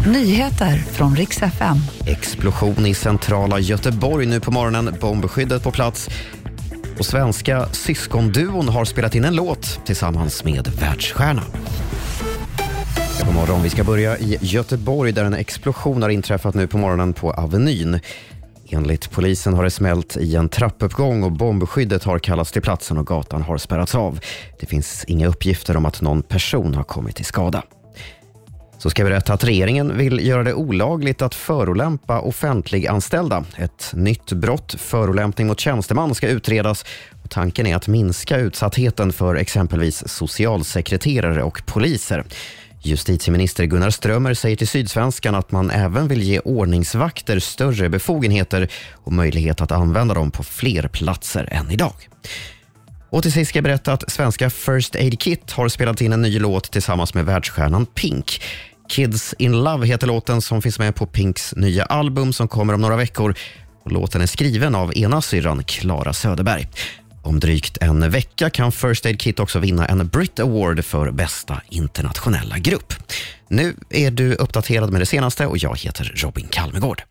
Nyheter från riks FM. Explosion i centrala Göteborg nu på morgonen. Bombskyddet på plats. Och svenska syskonduon har spelat in en låt tillsammans med världsstjärna. God morgon. Vi ska börja i Göteborg där en explosion har inträffat nu på morgonen på Avenyn. Enligt polisen har det smält i en trappuppgång och bombskyddet har kallats till platsen och gatan har spärrats av. Det finns inga uppgifter om att någon person har kommit till skada. Så ska jag berätta att regeringen vill göra det olagligt att förolämpa offentliganställda. Ett nytt brott, förolämpning mot tjänsteman, ska utredas. Och tanken är att minska utsattheten för exempelvis socialsekreterare och poliser. Justitieminister Gunnar Strömmer säger till Sydsvenskan att man även vill ge ordningsvakter större befogenheter och möjlighet att använda dem på fler platser än idag. Och till sist ska jag berätta att svenska First Aid Kit har spelat in en ny låt tillsammans med världsstjärnan Pink. Kids in Love heter låten som finns med på Pinks nya album som kommer om några veckor. Låten är skriven av ena syrran Klara Söderberg. Om drygt en vecka kan First Aid Kit också vinna en Brit Award för bästa internationella grupp. Nu är du uppdaterad med det senaste och jag heter Robin Kalmegård.